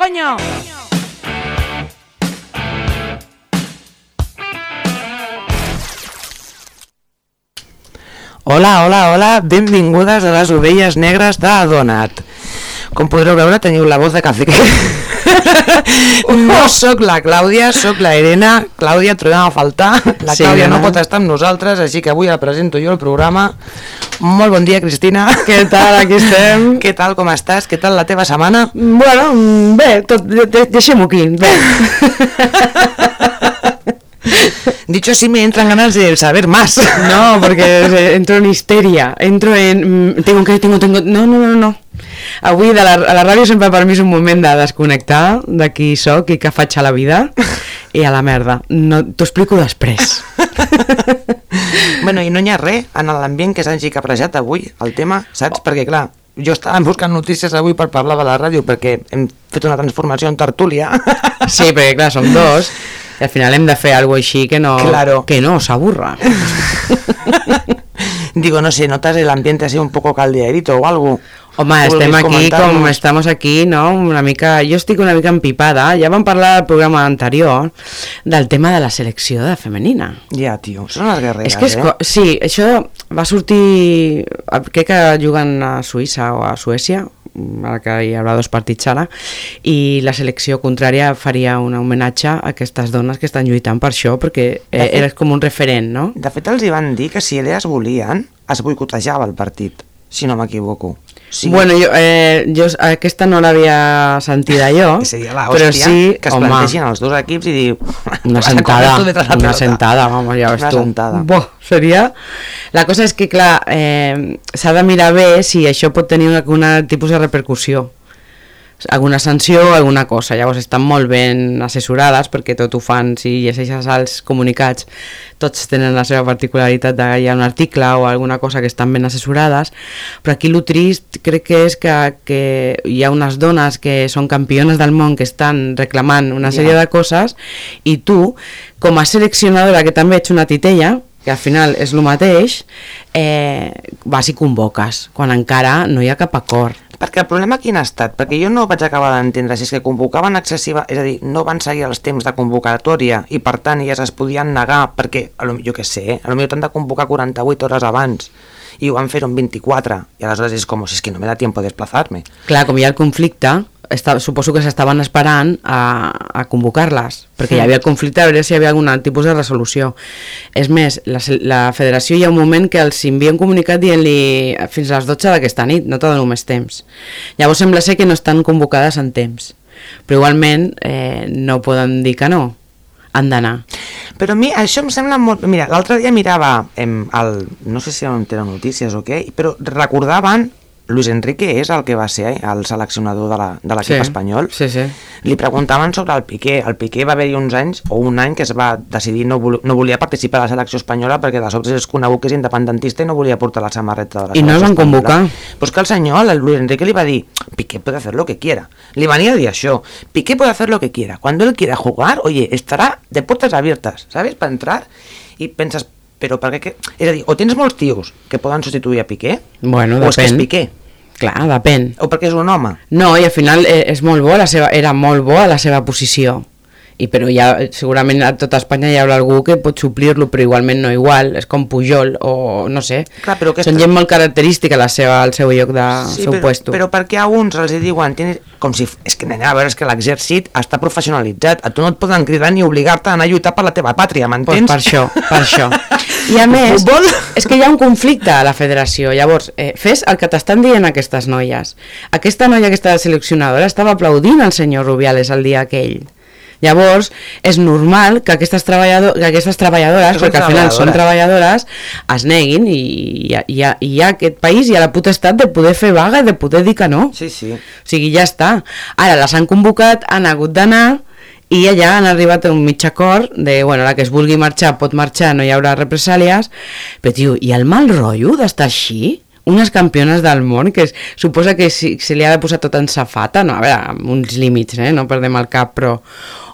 coño! Hola, hola, hola, benvingudes a les ovelles negres de Donat. Com podreu veure, teniu la voz de cacique. no sóc la Clàudia, sóc la Irene. Clàudia, trobem a faltar. La Sí, Clàudia no no? pot estar amb nosaltres, així que avui la presento jo el programa. Molt bon dia, Cristina. Què tal? Aquí estem. Què tal, com estàs? Què tal la teva setmana? Bueno, bé, tot, de, de, deixem-ho aquí, bé. Dicho así me entran ganas de saber más. No, porque eh, entro en histeria, entro en... mm, Tengo que, tengo, tengo... No, no, no, no. Avui de la, a la ràdio sempre per mi és un moment de desconnectar de qui sóc i què faig a la vida i a la merda. No, T'ho explico després. bueno, i no hi ha res en l'ambient que s'hagi caprejat avui, el tema, saps? Perquè, clar, jo estava buscant notícies avui per parlar de la ràdio perquè hem fet una transformació en tertúlia. Sí, perquè clar, som dos i al final hem de fer alguna així que no, Claro. que no s'aburra. Digo, no sé, ¿notas el ambiente así un poco caldeadito o algo? Home, ¿Tú estem aquí com estamos aquí, no? Una mica, jo estic una mica empipada, ja vam parlar al programa anterior del tema de la selecció de femenina. Ja, tio, són les guerreres, és que és, eh? sí, això va sortir, crec que juguen a Suïssa o a Suècia, ara que hi haurà dos partits ara, i la selecció contrària faria un homenatge a aquestes dones que estan lluitant per això, perquè eh, fet- eres com un referent, no? De fet, els hi van dir que si elles volien, es boicotejava el partit, si no m'equivoco. Sí. Bueno, jo, eh, jo aquesta no l'havia sentida jo, Seria la però sí, que es home, plantegin els dos equips i dir... una "Vas a sentada, una pelota". sentada, vamos, ja ves Una tu. sentada. Buah, seria... La cosa és que, clar, eh, s'ha de mirar bé si això pot tenir una, una tipus de repercussió alguna sanció o alguna cosa. Llavors estan molt ben assessorades perquè tot ho fan, si llegeixes els comunicats, tots tenen la seva particularitat de hi ha un article o alguna cosa que estan ben assessorades, però aquí lo trist crec que és que, que hi ha unes dones que són campiones del món que estan reclamant una sèrie Ja. de coses i tu, com a seleccionadora que també ets una titella, que al final és el mateix, eh, vas i convoques, quan encara no hi ha cap acord. Perquè el problema quin ha estat? Perquè jo no vaig acabar d'entendre si és que convocaven excessiva, és a dir, no van seguir els temps de convocatòria i per tant elles es podien negar perquè, jo què sé, millor t'han de convocar 48 hores abans i ho van fer en 24 i aleshores és com, si és que no me da tiempo de desplazarme. Clar, com hi ha el conflicte, està, suposo que s'estaven esperant a, a convocar-les, perquè hi Sí. havia el conflicte a veure si hi havia algun tipus de resolució. És més, la, la federació hi ha un moment que els envia un comunicat dient-li fins a les 12 d'aquesta nit, no te dono més temps. Llavors sembla ser que no estan convocades en temps, però igualment eh, no poden dir que no, han d'anar. Però a mi això em sembla molt... Mira, l'altre dia mirava em, el, no sé si era un Telenotícies o què, però recordaven Luis Enrique és el que va ser eh, el seleccionador de la- de l'equip Sí, espanyol. sí, sí. Li preguntaven sobre el Piqué. El Piqué va haver-hi uns anys, o un any, que es va decidir no, vol no volia participar a la selecció espanyola perquè de sobte és conegut que és independentista i no volia portar la samarreta de la I no el van convocar. Pues que el senyor, el Luis Enrique, li va dir Piqué puede hacer lo que quiera. Li venia a dir això. Piqué puede hacer lo que quiera. Cuando él quiera jugar, oye, estará de puertas abiertas, ¿sabes? Para entrar i penses, però per què? Que... És a dir, o tens molts tios que poden substituir a Piqué, Bueno, o és que és depèn. Piqué, Clar, depèn. o perquè és un home. No, i al final eh, és molt bo la seva, era molt bo a la seva posició. I però ja, segurament a tota Espanya hi haurà algú que pot suplir-lo, però igualment no igual, és com Pujol o no sé. Clar, però aquesta- Són gent molt característica la seva, el seu lloc de Sí, seu però, puesto. però perquè a uns els diuen tienes, com si, és que nena, a veure, és que l'exèrcit està professionalitzat, a tu no et poden cridar ni obligar-te a anar a lluitar per la teva pàtria, pues m'entens? per això, per això. I a més, Futbol? és que hi ha un conflicte a la federació. Llavors, eh, fes el que t'estan dient aquestes noies. Aquesta noia, aquesta seleccionadora, estava aplaudint al senyor Rubiales el dia aquell. Llavors, és normal que aquestes, treballador, que aquestes treballadores, Són perquè al final són treballadores. es neguin i hi ha, hi, ha, hi ha aquest país i ha la potestat de poder fer vaga i de poder dir que no. Sí, sí. O sigui, ja està. Ara les han convocat, han hagut d'anar i allà han arribat a un mig acord de, bueno, la que es vulgui marxar pot marxar, no hi haurà represàlies, però, tio, i el mal rotllo d'estar així? Unes campiones del món, que es, suposa que si, se li ha de posar tot en safata, no, a veure, amb uns límits, eh, no perdem el cap, però,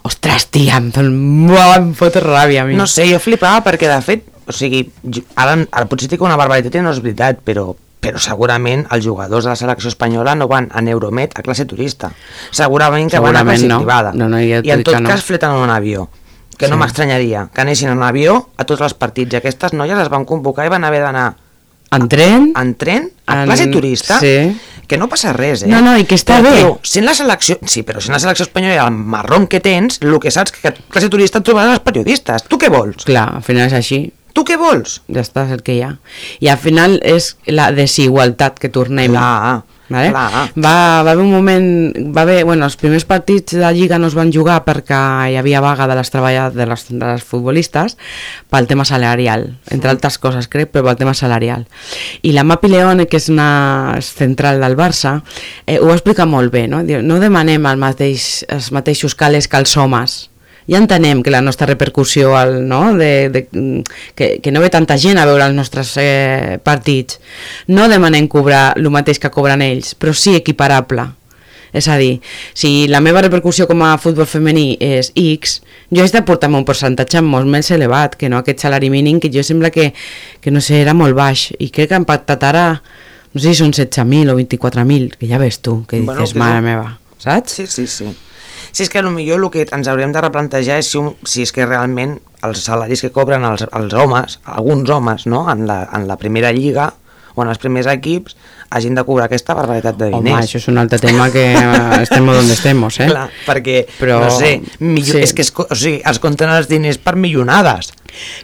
ostres, tia, em, em fot ràbia a mi. No sé, jo flipava perquè, de fet, o sigui, jo, ara, ara potser dic una barbaritat i no és veritat, però però segurament els jugadors de la selecció espanyola no van en Euromed a classe turista. Segurament que van a Segurament classe no. privada. No, no, ja I en tot no. cas fleten en un avió que no Sí. m'estranyaria que anessin en avió a tots els partits i aquestes noies es van convocar i van haver d'anar En tren? en tren a En- classe turista sí. que no passa res, eh? No, no, i que està Però, bé. Tio, sent la selecció, sí, però sent la selecció espanyola i el marrón que tens, el que saps que a classe turista et trobaràs els periodistes. Tu què vols? Clar, al final és així. Tu què vols? Ja està, és el que hi ha. I al final és la desigualtat que tornem. Clar, Vale? clar. Va, va haver un moment, va haver, bueno, els primers partits de Lliga no es van jugar perquè hi havia vaga de les treballadores, de les, de les futbolistes pel tema salarial, entre altres coses crec, però pel tema salarial. I la Mapi Leone, que és una central del Barça, eh, ho explica molt bé, no? Diu, no demanem el mateix, els mateixos calés que els homes, ja entenem que la nostra repercussió al, no? de, de, que, que no ve tanta gent a veure els nostres eh, partits no demanem cobrar el mateix que cobren ells però sí equiparable és a dir, si la meva repercussió com a futbol femení és X, jo haig de portar-me un percentatge molt més elevat que no aquest salari mínim que jo sembla que, que no sé, era molt baix i crec que han pactat ara no sé si són 16.000 o 24.000 que ja ves tu, que Bueno, dices, que mare meva saps? Sí, sí, sí. Si és que potser el que ens hauríem de replantejar és si, un, si és que realment els salaris que cobren els, els homes, alguns homes, no? en, la, en la primera lliga o en els primers equips, hagin de cobrar aquesta barbaritat de Home, diners. això és un altre tema que estem on estem, eh? Clar, perquè, Però- no sé, millor, sí. és que es, o sigui, es compten els diners per millonades.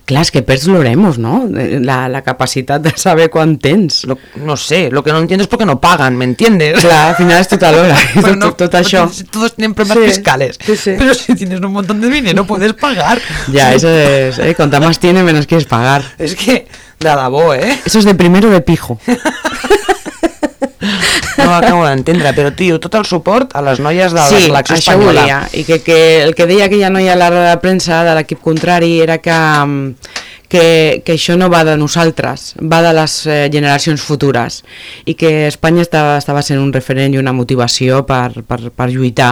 Clar, és que perds l'oremos, no? La, la capacitat de saber quan tens. Lo, no sé, lo que no entiendo es por qué no pagan, ¿me entiendes? Clar, al final és tota l'hora, tot, no, tot, això. porque Todos tienen problemas Sí, fiscales. sí, sí. Pero si tienes un montón de dinero, puedes pagar. Ya, eso es, eh, cuanta más tiene, menos quieres pagar. Es que, de debò, eh? Eso es de primero de pijo. No ho acabo d'entendre, però, tio, tot el suport a les noies de la sí, selecció això espanyola. volia. I que, que el que deia aquella noia a la roda de premsa de l'equip contrari era que, mm, que, que això no va de nosaltres, va de les eh, generacions futures i que Espanya estava, estava sent un referent i una motivació per, per, per lluitar,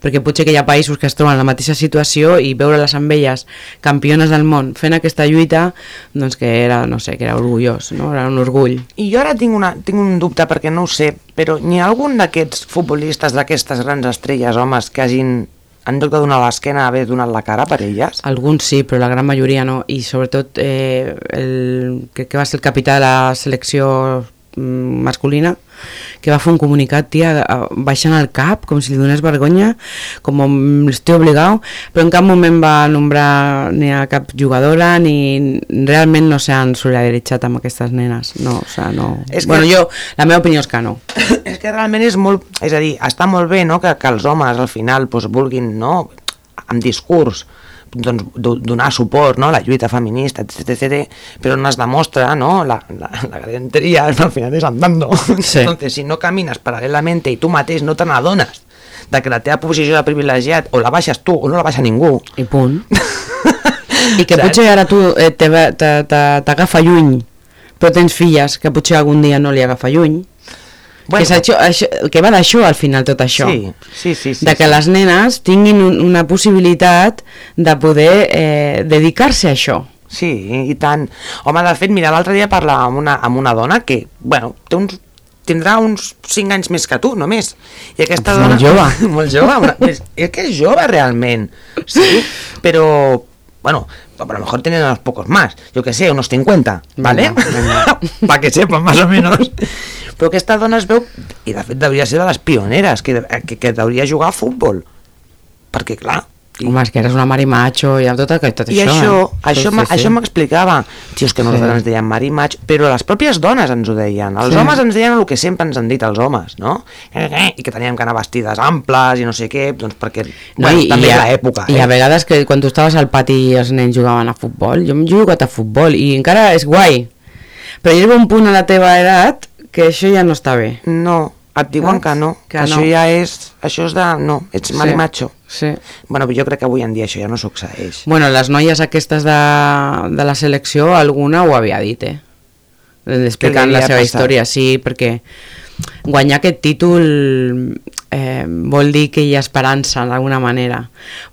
perquè potser que hi ha països que es troben en la mateixa situació i veure-les amb elles campiones del món fent aquesta lluita, doncs que era, no sé, que era orgullós, no? era un orgull. I jo ara tinc, una, tinc un dubte, perquè no ho sé, però n'hi ha algun d'aquests futbolistes, d'aquestes grans estrelles, homes, que hagin, en lloc de donar l'esquena, haver donat la cara per elles? Alguns sí, però la gran majoria no. I sobretot eh, el, crec que va ser el capità de la selecció masculina que va fer un comunicat, tia, baixant el cap, com si li donés vergonya, com om estic obligat, però en cap moment va nombrar ni a cap jugadora, ni realment no s'han solidaritzat amb aquestes nenes. No, o sigui, no... És que- Bueno, jo, la meva opinió és que no. és que realment és molt... És a dir, està molt bé no, que, que els homes al final doncs, vulguin, no, amb discurs, doncs, do- donar suport no, a la lluita feminista, etc, etc, però no es demostra, ¿no? La, la, la galantería al final és andando. Sí. Entonces, si no camines paral·lelament i tu mateix no te n'adones de que la teva posició de privilegiat o la baixes tu o no la baixa ningú, I punt. I que Saps? potser ara tu eh, t'agafa lluny, però tens filles que potser algun dia no li agafa lluny. Bueno, que, això, això, que va d'això al final tot això. Sí, sí, sí. sí de que sí. les nenes tinguin un, una possibilitat de poder eh, dedicar-se a això. Sí, i tant. Home, de fet, mira, l'altre dia parlava amb una, amb una dona que, bueno, té uns, tindrà uns 5 anys més que tu, només. I aquesta Molt dona... jove. molt jove. Una, és, és que és jove, realment. Sí, però, bueno, a lo mejor tienen unos pocos más. Yo que sé, unos 50, ¿vale? Para que sepan, más o menos. Però aquesta dona es veu, i de fet devia ser de les pioneres, que, que, que hauria jugar a futbol. Perquè, clar, I... Home, és que eres una marimacho i amb tot, aquest- tot i això. això, eh? això, Sí, sí. això m'explicava. Tio, és que nosaltres Sí. ens deien marimatx, però les pròpies dones ens ho deien. Els Sí. homes ens deien el que sempre ens han dit els homes, no? I que teníem que anar vestides amples i no sé què, doncs perquè No, bueno, i, també i a, l'època. I eh? a vegades que quan tu estaves al pati i els nens jugaven a futbol, jo, jo he jugat a futbol i encara és guai, però hi arriba un punt a la teva edat que això ja no està bé. No, et diuen Saps? que no, Que que, això no. ja és... Això és de... No, ets Sí. marimacho. Sí. Bueno, jo crec que avui en dia això ja no succeeix. Bueno, les noies aquestes de, de la selecció, alguna ho havia dit, eh? Explicant la seva passat? història, sí, perquè guanyar aquest títol eh, vol dir que hi ha esperança d'alguna manera.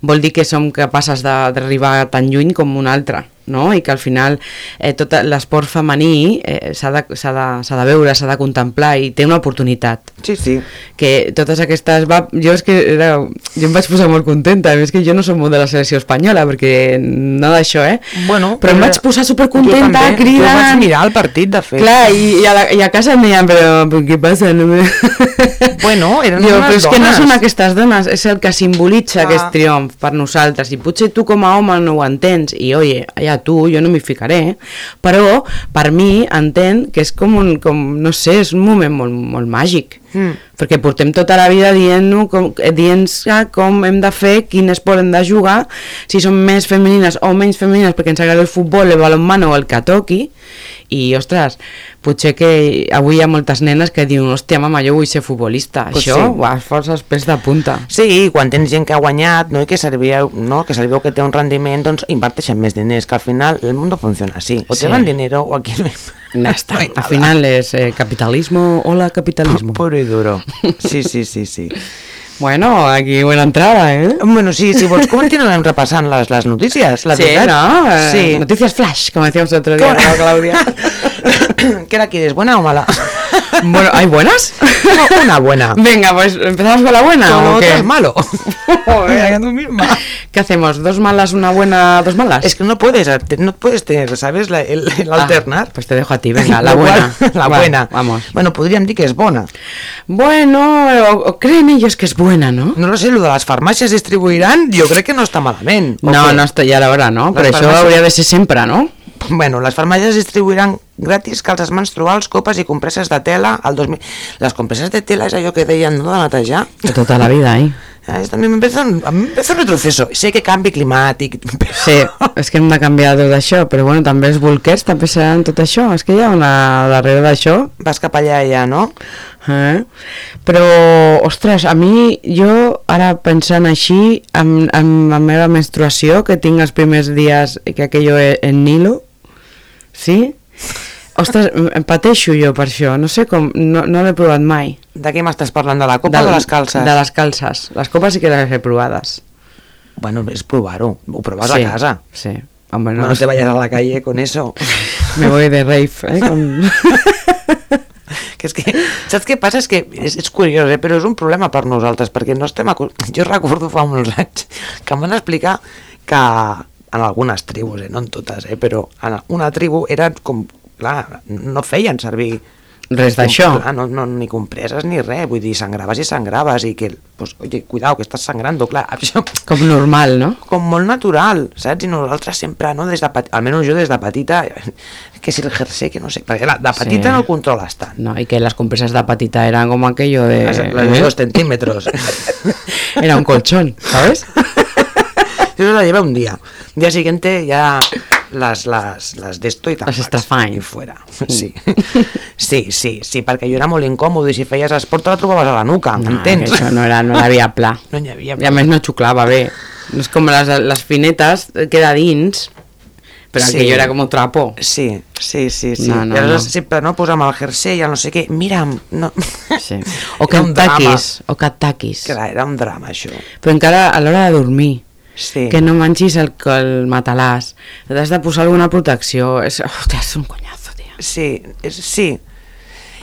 Vol dir que som capaces d'arribar tan lluny com un altre. No? i que al final eh, tot l'esport femení eh, s'ha de, de, de veure, s'ha de contemplar i té una oportunitat Sí, sí. que totes aquestes... Va, jo és que era, jo em vaig posar molt contenta, és que jo no som molt de la selecció espanyola, perquè no d'això, eh? Bueno, però em però vaig posar supercontenta, també, Jo vaig mirar el partit, de fet. Clar, i, i, a la, i a casa em deien, però, però què passa? No. Bueno, eren Diu, unes però és que no dones. són aquestes dones, és el que simbolitza Clar. aquest triomf per nosaltres, i potser tu com a home no ho entens, i oye, ja tu, jo no m'hi ficaré, però per mi entenc que és com un, com, no sé, és un moment molt, molt màgic, Mm. perquè portem tota la vida dient-nos com, eh, dient com hem de fer, quin esport hem de jugar, si som més femenines o menys femenines perquè ens agrada el futbol, el balonmano o el que toqui, i ostres, potser que avui hi ha moltes nenes que diuen hòstia mama, jo vull ser futbolista, Pues això, sí. uah, força els pèls de punta. Sí, quan tens gent que ha guanyat no? i que serviu, no? que serviu que té un rendiment, doncs inverteixen més diners, que al final el mundo funciona así. O Sí. te dan dinero o aquí no Ya está. no Al final es eh, capitalismo, hola capitalismo. Puro y duro. Sí, sí, sí, sí. Bueno, aquí buena entrada, ¿eh? Bueno, sí, si vols continuem repassant les, les notícies. La sí, veritat. ¿no? Eh, Sí. Noticias flash, como decíamos el otro día, con Claudia. ¿Qué la quieres, buena o mala? bueno, ¿hay buenas? No, una buena. Venga, pues empezamos con la buena. Con ¿o lo qué? otro es malo. Joder, tú misma. ¿Qué hacemos? ¿Dos malas, una buena, dos malas? Es que no puedes, no puedes tener, ¿sabes? La- el, el Ah, alternar. pues te dejo a ti, venga, la buena. la buena. Vamos. Bueno, podríem dir que és bona. Bueno, o, o creen ellos que es buena, ¿no? No lo sé, lo de les farmàcies distribuiran, jo crec que no està malament. ¿o No, no estoy ya la hora, ¿no? Pero Las eso farmacias- habría de ser siempre, ¿no? Bueno, les farmàcies distribuiran gratis calces menstruals, copes i compresses de tela al 2000... Les compresses de tela és allò que deien, no?, de netejar. De tota la vida, eh? A mí me empezó, a mí empezó un retroceso. Sé que canvi climàtic, però... Sí, és que hem de canviar tot això, però bueno, també els bolquers també seran tot això, és que hi ha una darrere d'això, Vas cap allà ja, no? eh? però, ostres, a mi, jo ara pensant així, amb, amb la meva menstruació, que tinc els primers dies que aquello e- en Nilo, sí? Ostres, em pateixo jo per això, no sé com, no, no l'he provat mai. De què m'estàs parlant? De la copa o de les calces? De les calces. Les copes sí que les he provades. Bueno, és provar-ho. Ho proves sí, a casa. Sí. Home, No, no, no te vayas a la calle con eso. me voy de rave, eh? Con... que és que, saps què passa? És que és, és curiós, eh? però és un problema per nosaltres, perquè no estem... acu- Jo recordo fa molts anys que em van explicar que en algunes tribus, eh? no en totes, eh? però en una tribu era com... Clar, no feien servir Res d'això. Clar, no, no, ni compreses ni res, vull dir, sangraves i sangraves i que, pues, oye, cuidao, que estàs sangrando, clar, això Com normal, no? com molt natural, saps? I nosaltres sempre, no, des de petit, almenys jo des de petita, que si el jersey, que no sé, perquè la, de petita Sí. no controles tant. No, y que las compresas de patita eran como aquello de... Las, las de ¿eh? dos centímetros. Era un colchón, ¿sabes? Yo se la llevé un día. Día siguiente ya las, las, las de esto y Las Strafine. I fuera. Sí. sí, sí, sí, perquè jo era molt incòmode i si feies esport te la trobaves a la nuca, No, m'entens? que això no, era, no havia pla. No n'hi havia I a més no xuclava bé. No és com les, les finetes, queda dins, però Sí. sí. aquello era com trapo. Sí, sí, sí, sí. No, no, I aleshores no. sempre no posa'm el jersey, el no sé què, mira'm, no... Sí. O un drama. taquis, o que taquis. Clar, era un drama, això. Però encara a l'hora de dormir, Sí. que no mengis el, el matalàs, t'has de posar alguna protecció, és, hòstia, és un conyazo, tia. Sí, és, sí.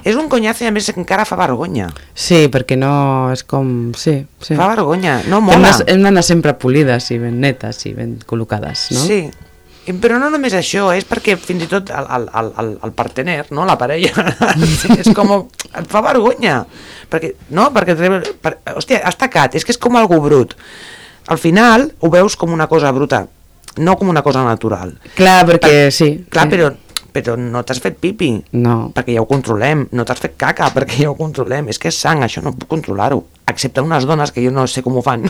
És un conyazo i a més encara fa vergonya. Sí, perquè no és com... Sí, sí. Fa vergonya, no Hem mola. de- hem d'anar sempre polides i ben netes i ben col·locades, no? Sí, però no només això, és perquè fins i tot el, el, el, el partener, no? la parella, és com... et fa vergonya. Perquè, no? Perquè, per, hòstia, has tacat, és que és com algú brut. Al final ho veus com una cosa bruta, no com una cosa natural. Clar, perquè sí. Clar, sí. però, però no t'has fet pipi. No. Perquè ja ho controlem. No t'has fet caca, perquè ja ho controlem. És que és sang, això no puc controlar-ho. Excepte unes dones que jo no sé com ho fan.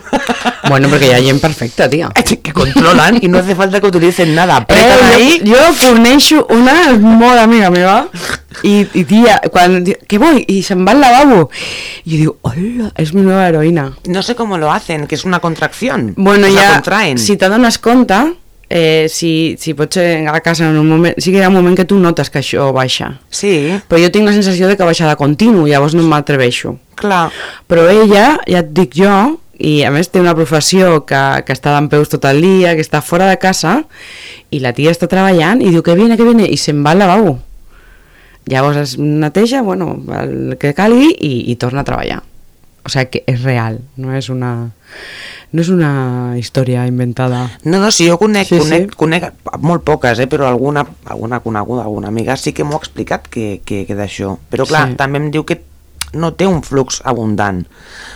Bueno, perquè hi ha gent perfecta, tia. que controlan y no hace falta que utilicen nada. Eh, Apretan ahí. jo, jo forneixo una molt amiga meva i, i tia, quan diu, que voy? I se'n va al lavabo i jo diu, hola, és mi nova heroïna No sé cómo lo hacen, que es una contracción. bueno, la ja, contraen. si t'adones compte eh, si, si pots ser a casa en un moment sí que hi ha un moment que tu notes que això baixa. Sí, però jo tinc la sensació de que baixa de continu llavors no m'atreveixo. Clar. però ella, ja et dic jo i a més té una professió que, que està d'en peus tot el dia, que està fora de casa i la tia està treballant i diu que viene, que viene i se'n va al lavabo. Llavors es neteja, bueno, el que calgui i, i torna a treballar o sigui que és real, no és una no és una història inventada No, no, sí, jo conec, Sí, conec, sí. conec molt poques, eh, però alguna, alguna coneguda, alguna amiga sí que m'ho ha explicat que, que, que d'això. Però clar, Sí. també em diu que no té un flux abundant.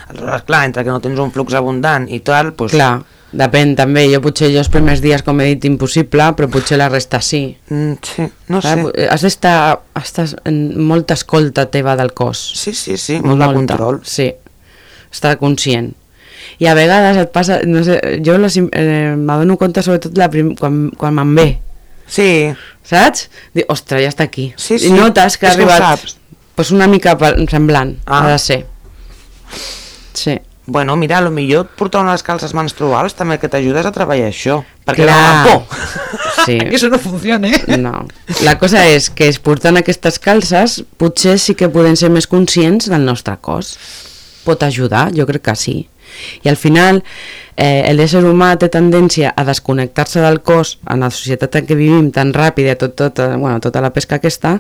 Aleshores, clar, entre que no tens un flux abundant i tal, doncs... clar, depèn també, jo potser jo els primers dies com he dit impossible, però potser la resta sí Mm, sí, no sé. Clar, Has d'estar estàs en molta escolta teva del cos. Sí, sí, sí, molt de control. Sí, estar conscient. I a vegades et passa, no sé, jo les, eh, m'adono compte sobretot la prim, quan, quan me'n ve, Sí, saps? Dic, ostres, ja està aquí. Sí, sí, I notes que ha que arribat saps. pues una mica semblant, Ah. ha de ser. Sí. bueno, mira, a lo millor portar unes calces menstruals també que t'ajudes a treballar això. Perquè Clar. la por. Sí. que això no funciona, eh? No. La cosa és que es portant aquestes calces potser sí que podem ser més conscients del nostre cos. Pot ajudar? Jo crec que sí. I al final eh, l'ésser humà té tendència a desconnectar-se del cos en la societat en què vivim tan ràpida, tot, tot, eh, bueno, tota la pesca aquesta,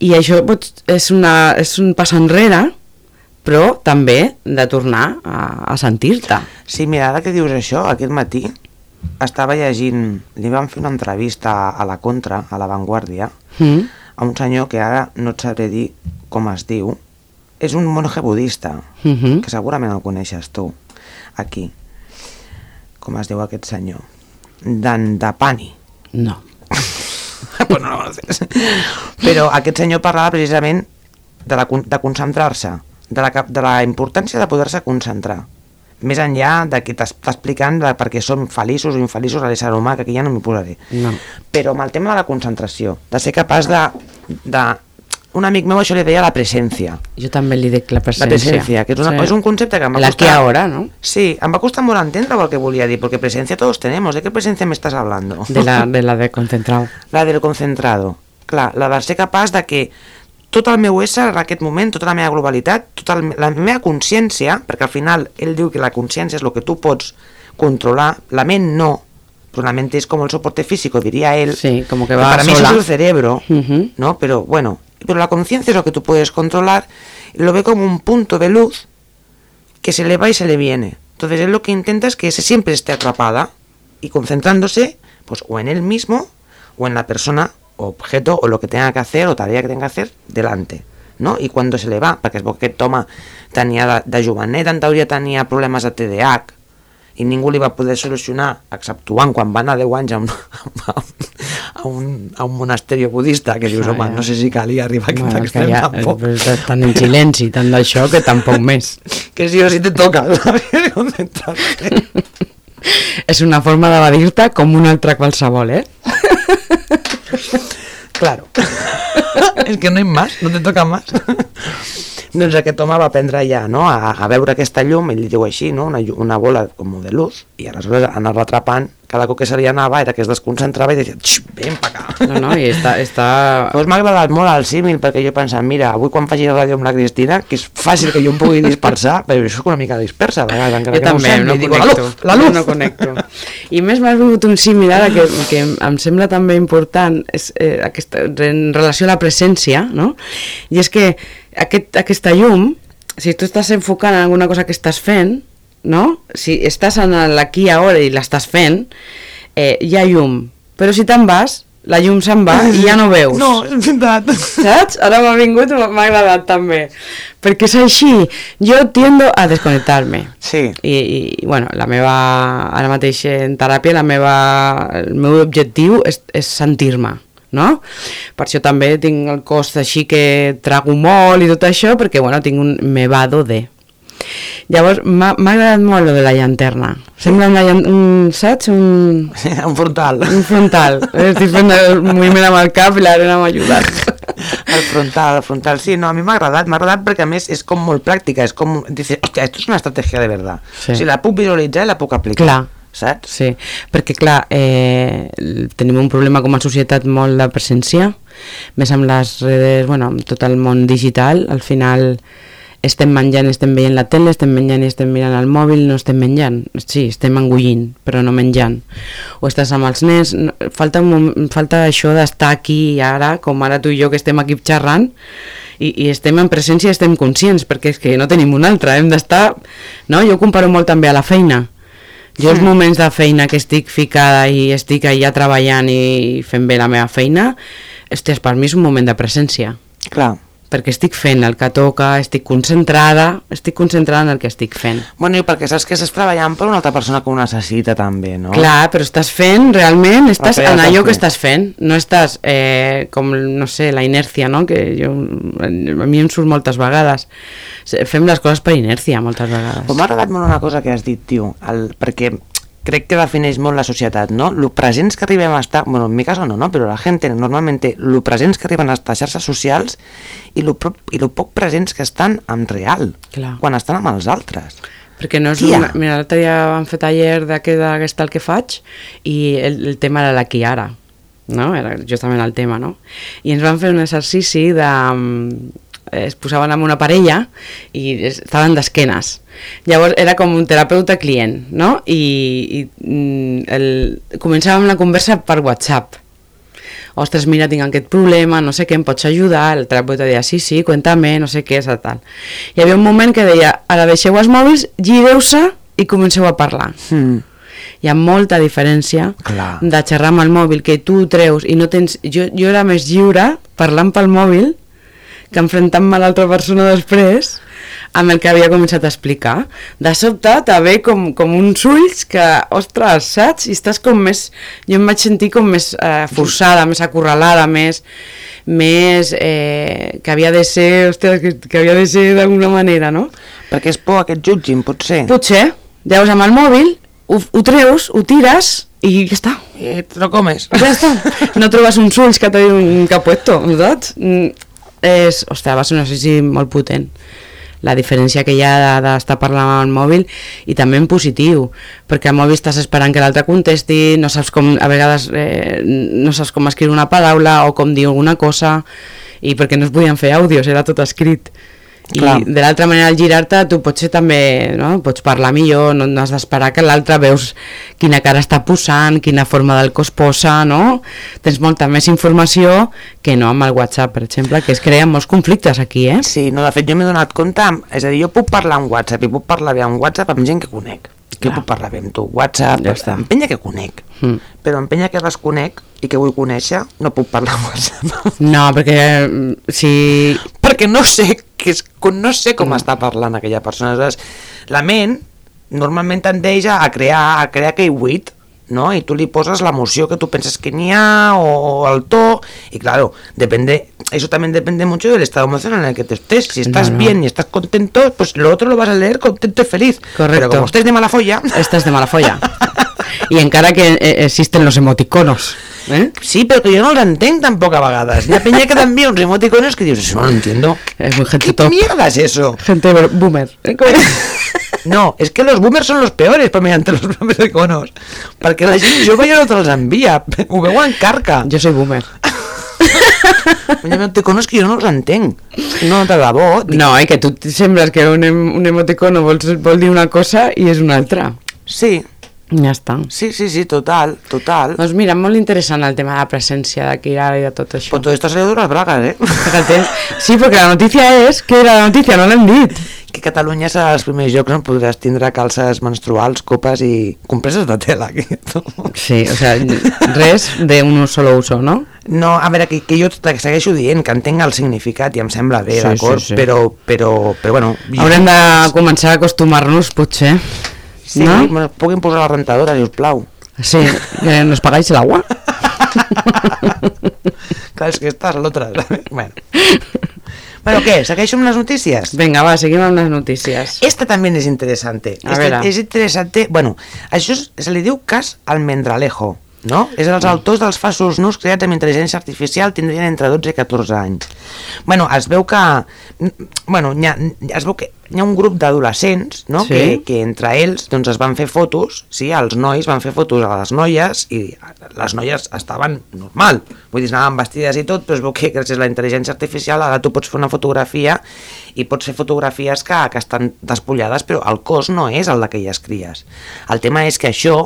i això pot, és, una, és un pas enrere, però també de tornar a, a sentir-te. Sí, mira, ara que dius això, aquest matí estava llegint, li van fer una entrevista a, a la Contra, a La Vanguardia, Mm? a un senyor que ara no et sabré dir com es diu, és un monje budista, Mhm. que segurament el coneixes tu, aquí. Com es diu aquest senyor? Dandapani. No. pues no, no. Però aquest senyor parlava precisament de, la, de concentrar-se, de la, de la importància de poder-se concentrar. Més enllà de que t'es- està explicant de per què som feliços o infeliços a l'ésser humà, que aquí ja no m'hi posaré. No. Però amb el tema de la concentració, de ser capaç de... de un amic meu això li deia la presència. Jo també li dic la La presència. presència, que és, una, és un concepte que em va aquí costar... ahora, ¿no? Sí, em va costar molt entendre el que volia dir, porque presencia todos tenemos. ¿De qué presencia me estás hablando? De la de, la de concentrado. la del concentrado. Clar, la de ser capaç de que tot el meu ésser en aquest moment, tota la meva globalitat, tota la meva consciència, perquè al final ell diu que la consciència és el que tu pots controlar, la ment no, però la ment és com el soporte físico, diría él. Sí, como que que va para mí sola. eso es el cerebro, Ujú. ¿no? Pero bueno, pero la conciencia es lo que tú puedes controlar, y lo ve como un punto de luz que se le va y se le viene. Entonces él lo que intenta es que ese siempre esté atrapada y concentrándose pues o en él mismo o en la persona, o objeto o lo que tenga que hacer o tarea que tenga que hacer delante. No? I quan se le va, perquè és bo que aquest home tenia de, de jovenet, de TDAH, i ningú li va poder solucionar, exceptuant quan va anar 10 anys a un, a un, a un monasteri budista, que dius, Ah, home, ja. no sé si calia arribar a aquest Bueno, extrem ja, tampoc. eh, estan en silenci, tant d'això que tampoc més. Que sí o sí te toca. És una forma d'evadir-te com una altra qualsevol, eh? Claro. és que no hi más, no te toca más. Doncs aquest home va aprendre ja no? a, a veure aquesta llum, ell li diu així, no? una, una bola com de luz, i aleshores anar-la atrapant, cada cop que se li anava era que es desconcentrava i deia, "Xx, ven pa acá. No, no, i està... està... Pues m'ha agradat molt el símil, perquè jo he pensat, mira, avui quan faci ràdio amb la Cristina, que és fàcil que jo em pugui dispersar, però jo soc una mica dispersa, a vegades, encara Jo que també, no, ho no dic, la luz, la luz. Jo no connecto. I més m'has vingut un símil ara que, que em sembla també important és, eh, aquesta, en relació a la presència, no? I és que aquest, aquesta llum, si tu estàs enfocant en alguna cosa que estàs fent, no? Si estàs en l'aquí ara i l'estàs fent, eh, hi ha llum. Però si te'n vas, la llum se'n va i ja no veus. No, és veritat. Saps? Ara m'ha vingut, m'ha agradat també. Perquè és així, jo tiendo a desconnectar-me. Sí. I, i bueno, la meva, ara mateix en teràpia, la meva, el meu objectiu és, és sentir-me, no? Per això també tinc el cos així que trago molt i tot això, perquè, bueno, tinc un m'evado de. Llavors, m'ha agradat molt lo de la llanterna. Sembla una llan... un, saps? Un, un frontal. un frontal. Estic fent el moviment amb el cap i l'arena m'ha ajudat. El frontal, el frontal, sí, no, a mi m'ha agradat, m'ha agradat perquè a més és com molt pràctica, és com, dices, hòstia, esto és una estratègia de verdad. Sí. O sigui, la puc visualitzar i la puc aplicar. Clar. Saps? Sí, perquè clar, eh, tenim un problema com a societat molt de presència, més amb les redes, bueno, amb tot el món digital, al final estem menjant, estem veient la tele, estem menjant i estem mirant el mòbil, no estem menjant. Sí, estem engullint, però no menjant. O estàs amb els nens, falta, un, moment- falta això d'estar aquí i ara, com ara tu i jo que estem aquí xerrant, i, i estem en presència i estem conscients, perquè és que no tenim una altra, hem d'estar... No? Jo comparo molt també a la feina. Jo els moments de feina que estic ficada i estic allà treballant i fent bé la meva feina, hòsties, per mi és un moment de presència Clar. Perquè estic fent el que toca, estic concentrada, estic concentrada en el que estic fent. Bueno, i perquè saps que estàs treballant per una altra persona que ho necessita també, no? Clar, però estàs fent realment, estàs en allò que estàs fent, no estàs eh, com, no sé, la inèrcia, no? que jo, a mi em surt moltes vegades. Fem les coses per inèrcia moltes vegades. Però m'ha agradat molt una cosa que has dit, tio, el, perquè crec que defineix molt la societat, no? Lo presents que arribem a estar, bueno, en mi caso no, no? Però la gent normalmente lo presents que arriben a estar a xarxes socials i lo, i lo poc presents que estan en real, Clar. quan estan amb els altres. Perquè no és Tia. una... Mira, l'altre dia vam fer taller d'aquest el que faig i el, el tema era l'aquí i ara, no? Era justament el tema, no? I ens van fer un exercici de... Es posaven amb una parella i es- estaven d'esquenes. Llavors era com un terapeuta-client, no? I, i mm, el, començàvem la conversa per WhatsApp ostres, mira, tinc aquest problema, no sé què, em pots ajudar? El terapeuta deia, sí, sí, cuéntame, no sé què, és tal. Hi havia un moment que deia, ara deixeu els mòbils, gireu-se i comenceu a parlar. Mm. Hi ha molta diferència Clar. de xerrar amb el mòbil, que tu treus i no tens... Jo, jo era més lliure parlant pel mòbil que enfrontant-me a l'altra persona després amb el que havia començat a explicar. De sobte te ve com, com uns ulls que, ostres, saps? I estàs com més... Jo em vaig sentir com més eh, forçada, més acorralada, més més eh, que havia de ser, ostres, que, que havia de ser d'alguna manera, no? Perquè és por a que et jutgin, potser. Potser, llavors amb el mòbil ho, ho treus, ho tires i ja està. I te lo comes. Ja està. No trobes uns ulls que te diuen que puesto, saps? És, ostres, va ser un exercici molt potent. La diferència que hi ha de- d'estar parlant amb el mòbil i també en positiu, perquè al mòbil estàs esperant que l'altre contesti, no saps com, a vegades eh, no saps com escriure una paraula o com dir alguna cosa i perquè no es podien fer àudios, era tot escrit i Clar. de l'altra manera al girar-te tu potser també no? pots parlar millor, no, no has d'esperar que l'altre veus quina cara està posant, quina forma del cos posa, no? Tens molta més informació que no amb el WhatsApp, per exemple, que es creen molts conflictes aquí, eh? Sí, no, de fet jo m'he donat compte, amb- és a dir, jo puc parlar en WhatsApp i puc parlar bé en WhatsApp amb gent que conec. Que puc parlar bé amb tu, WhatsApp, Ja està. amb penya que conec. Mm. Però amb penya que desconec i que vull conèixer, no puc parlar en WhatsApp. No, perquè mm, si... perquè no sé que és, no sé com està parlant aquella persona. Aleshores, la ment normalment tendeix a crear, a crear aquell buit, ¿no? Y tú le poses l'emoció que tú pensas que n'hi ha o el to y claro, depende, eso también depende mucho del estado emocional en el que te estés. Si estás No, no. bien y estás contento, pues lo otro lo vas a leer contento y feliz. Correcto. Pero como estés de mala folla, Estàs de mala folla. I encara que eh, existen los emoticonos, eh? sí, pero que yo no los entenc tampoc a vegades. Hi ha penya que t'envia uns emoticonos que dius, eso no lo entiendo. Es muy gente ¿Qué top. mierda es eso? Gente boomer. eh? No, és que los boomers són los peores per mediante los emoticonos. Perquè la gent jove ja no te'ls envia. Ho veuen carca. Jo soy boomer. Hi ha emoticonos que jo no els entenc. No, de debò. Dic, No, i que tu sembles que un, em- un emoticono vol, vol dir una cosa i és una altra. Sí, Ja està. sí, sí, sí, total, total. Doncs mira, molt interessant el tema de la presència d'aquí ara i de tot això. Pues todo esto ha salido de bragas, ¿eh? Fíjate. Sí, perquè la notícia és que era la notícia, no l'hem dit. Que Catalunya serà els primers llocs on podràs tindre calces menstruals, copes i compreses de tela. Aquí. Sí, o sea, res de un solo uso, no? No, a veure, que, que jo segueixo dient, que entenc el significat i em sembla bé, Sí, d'acord? sí, sí. Però, però, però, bueno... jo- Haurem de començar a acostumar-nos, potser. Sí, no? bueno, puguin posar la rentadora, si us plau. Sí, que nos pagáis el agua. Clar, és que esta és l'altra. bueno. bueno, què? Segueixo amb les notícies? Venga, va, seguim amb les notícies. Esta también es interesante. A Esta ver. es interesante. Bueno, això es- se li diu cas almendralejo, no? És els autors dels falsos nus creats amb intel·ligència artificial tindrien entre 12 i 14 anys. Bueno, es veu que... Bueno, ha, es veu que hi ha un grup d'adolescents, no? Sí. Que, que entre ells doncs, es van fer fotos, sí, els nois van fer fotos a les noies i les noies estaven normal, vull dir, anaven vestides i tot, però es veu que gràcies a la intel·ligència artificial ara tu pots fer una fotografia i pots fer fotografies que, que estan despullades, però el cos no és el d'aquelles cries. El tema és que això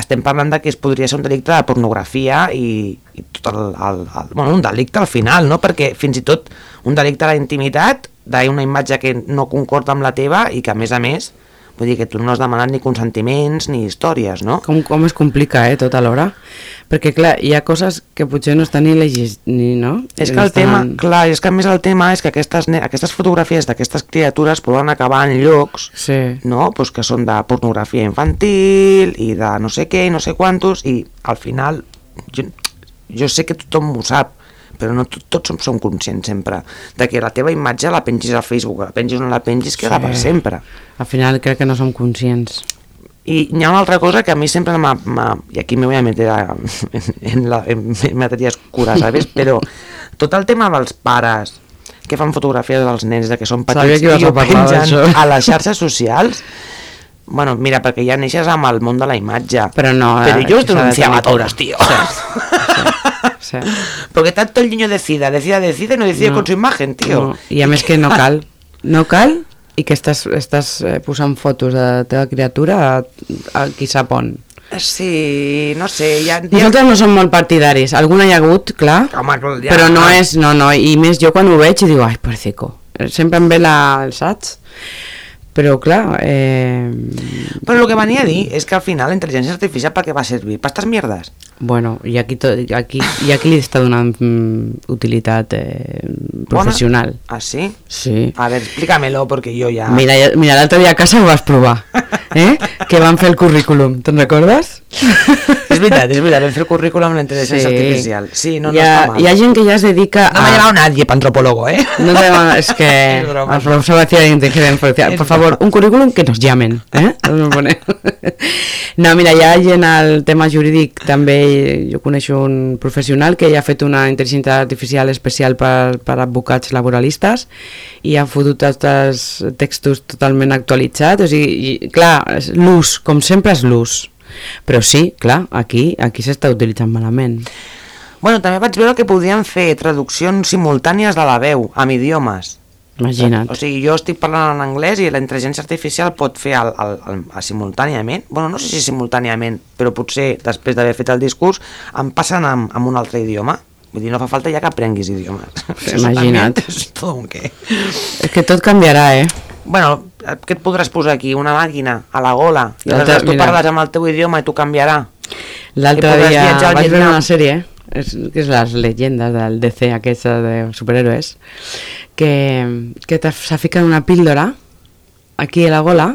estem parlant de que es podria ser un delicte de pornografia i, i tot el, el, el, bueno, un delicte al final, no? perquè fins i tot un delicte a la intimitat d'una imatge que no concorda amb la teva i que a més a més vull dir que tu no has demanat ni consentiments ni històries, no? Com, com es complica, eh, tot alhora. Perquè, clar, hi ha coses que potser no estan ni legis, ni, no? És que No el tema, estan- clar, és que a més el tema és que aquestes, aquestes fotografies d'aquestes criatures poden acabar en llocs Sí. no? pues que són de pornografia infantil i de no sé què i no sé quantos i al final jo, jo sé que tothom ho sap però no tot, tots som, som conscients sempre de que la teva imatge la pengis al Facebook, la pengis o no la pengis, queda Sí. per sempre. Al final crec que no som conscients. I hi ha una altra cosa que a mi sempre m'ha... I aquí me voy a meter a, en, la, en, matèries cures, ¿sabes? Però tot el tema dels pares que fan fotografies dels nens de que són petits que i a ho pengen a les xarxes socials Bueno, mira, perquè ja neixes amb el món de la imatge. Però no, Pero eh, yo os que s'ha de Sí. Porque tanto el niño decida, decida, decide, no decide No. con su imagen, tío. No. I a més que no cal. No cal i que estàs, estàs eh, posant fotos de la teva criatura a, a qui sap on. Sí, no sé, ja... ja... Nosaltres no som molt partidaris. Alguna hi ha hagut, clar, Home, ja- però no és, no, no, i més jo quan ho veig i dic, ai, pobrecito. Sempre em ve la, el saig. Però clar, eh, Però el que venia a dir és que al final la intel·ligència artificial per què va servir? Per estas mierdes? bueno, i aquí, to, aquí, i aquí li està donant mm, utilitat eh, professional. Bona? Ah, sí? Sí. A ver, explícamelo, porque yo ya... Mira, ja- mira l'altre dia a casa ho vas provar, eh? que van fer el currículum, te'n recordes? És veritat, és veritat, vam fer el currículum amb la intel·ligència Sí. artificial. Sí, no, no hi, ha, està mal. hi ha gent que ja es dedica No me ha llamado nadie para antropólogo, ¿eh? No te va- es que al profesor decía de inteligencia artificial, por favor, un currículum que nos llamen, ¿eh? A. No, mira, hi ha gent al tema jurídic, també jo coneixo un professional que ja ha fet una intel·ligència artificial especial per, per advocats laboralistes i ha fotut els textos totalment actualitzats, o sigui, i, clar, és l'ús, com sempre és l'ús. Però sí, clar, aquí aquí s'està utilitzant malament. Bueno, també vaig veure que podien fer traduccions simultànies de la veu, amb idiomes. Imagina't. O sigui, jo estic parlant en anglès i la intel·ligència artificial pot fer el, el, el, el simultàniament, bueno, no sé si simultàniament, però potser després d'haver fet el discurs em passen amb, amb un altre idioma. Vull dir, no fa falta ja que aprenguis idiomes. Imagina't. És tot un què. És que tot canviarà, eh? Bueno, què et podràs posar aquí? Una màquina a la gola i aleshores tu mira. parles amb el teu idioma i tu canviarà. L'altre dia vaig veure una sèrie, és, que és les llegendes del DC aquesta de superhéroes, que, que te- se fiquen una píldora aquí a la gola,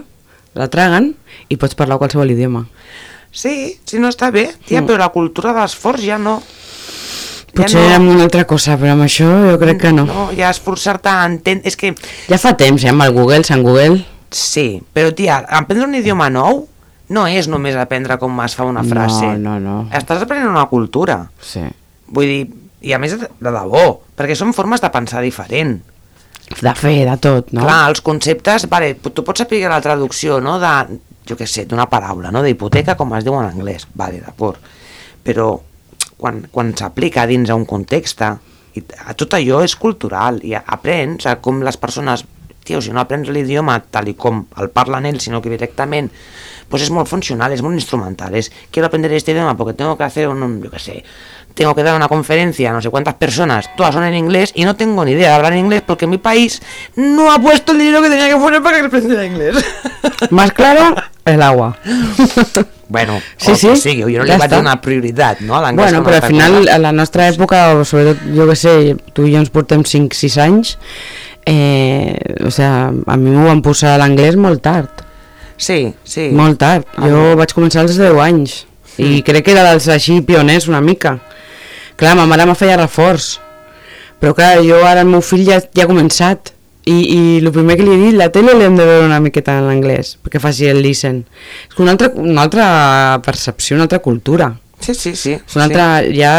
la traguen i pots parlar qualsevol idioma. Sí, sí, no està bé, tia, Mm. però la cultura dels forts ja no. Potser ja amb una altra cosa, però amb això jo crec que no. No, ja esforçar-te a entendre... És que, Ja fa temps, eh, amb el Google, Sant Google... sí, però tia, aprendre un idioma nou no és només aprendre com es fa una frase. No, no, no. Estàs aprenent una cultura. Sí. Vull dir, i a més de debò, perquè són formes de pensar diferent. De fer, de tot, no? Clar, els conceptes, vale, tu pots saber la traducció, no?, de, jo què sé, d'una paraula, no?, d'hipoteca, com es diu en anglès, vale, d'acord, però quan, quan s'aplica dins a un context, i tot allò és cultural, i aprens a com les persones, tio, si no aprens l'idioma tal i com el parlen ells, sinó que directament, pues es molt funcional, es molt instrumental, es, quiero aprender este idioma porque tengo que hacer un, yo qué sé, tengo que dar una conferencia a no sé cuántas personas, todas son en inglés y no tengo ni idea de hablar inglés porque mi país no ha puesto el dinero que tenía que poner para que aprendiera inglés. Más claro, el agua. bueno, Sí, o sí, que sigui, jo no li ja vaig està. donar prioritat, no? a l'anglès Bueno, però al final, a la nostra època, o sobretot, jo que sé, tu i jo ens portem 5-6 anys, eh, o sea, a mi m'ho van posar a l'anglès molt tard, Sí, sí. molt tard. Ah, Jo no. vaig començar als 10 anys, i crec que era dels així pioners una mica. Clar, ma mare me feia reforç, però clar, jo ara el meu fill ja, ja ha començat, i, i el primer que li he dit, la tele l'hem de veure una miqueta en anglès, perquè faci el listen. És una altra, una altra percepció, una altra cultura. Sí, sí, sí. És una altra, ja,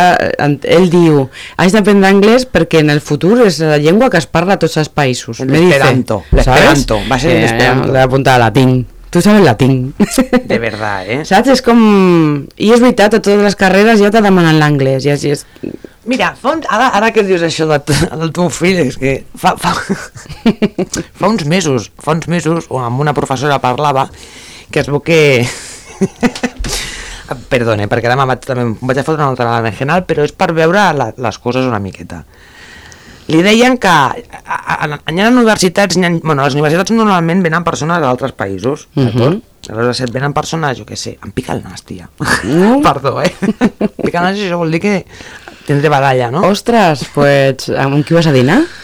ell diu, has d'aprendre anglès perquè en el futur és la llengua que es parla a tots els països. El Me dice, esperanto, ¿sabes? l'esperanto, va ser Eh, l'esperanto. Le apunta a latín. Tu sabes latín. De verdad, eh? Saps? És com... I és veritat, a totes les carreres ja te demanen l'anglès. Ja, ja és... Mira, fa un, ara, ara que dius això de, del teu fill, és que fa, fa, fa uns mesos, fa uns mesos, o amb una professora parlava, que es veu que... Perdone, perquè ara vaig, també vaig a fotre una altra vegada en general, però és per veure la, les coses una miqueta. Li deien que a, a, a, hi ha universitats, hi ha, bueno, les universitats normalment venen persones d'altres països, d'acord? Aleshores et venen persones, jo què sé, em pica el nas, tia. Mm. Perdó, eh? pica el nas, això vol dir que tindré baralla, no? Ostres, pues, amb qui vas a dinar?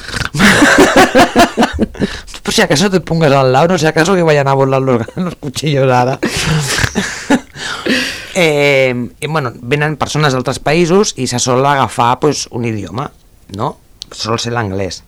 Por si acaso te pongas al lado, no sea acaso que vayan a volar los, los cuchillos ara. eh, i, bueno, venen persones d'altres països i se sol agafar pues, un idioma, no? Sol ser l'anglès.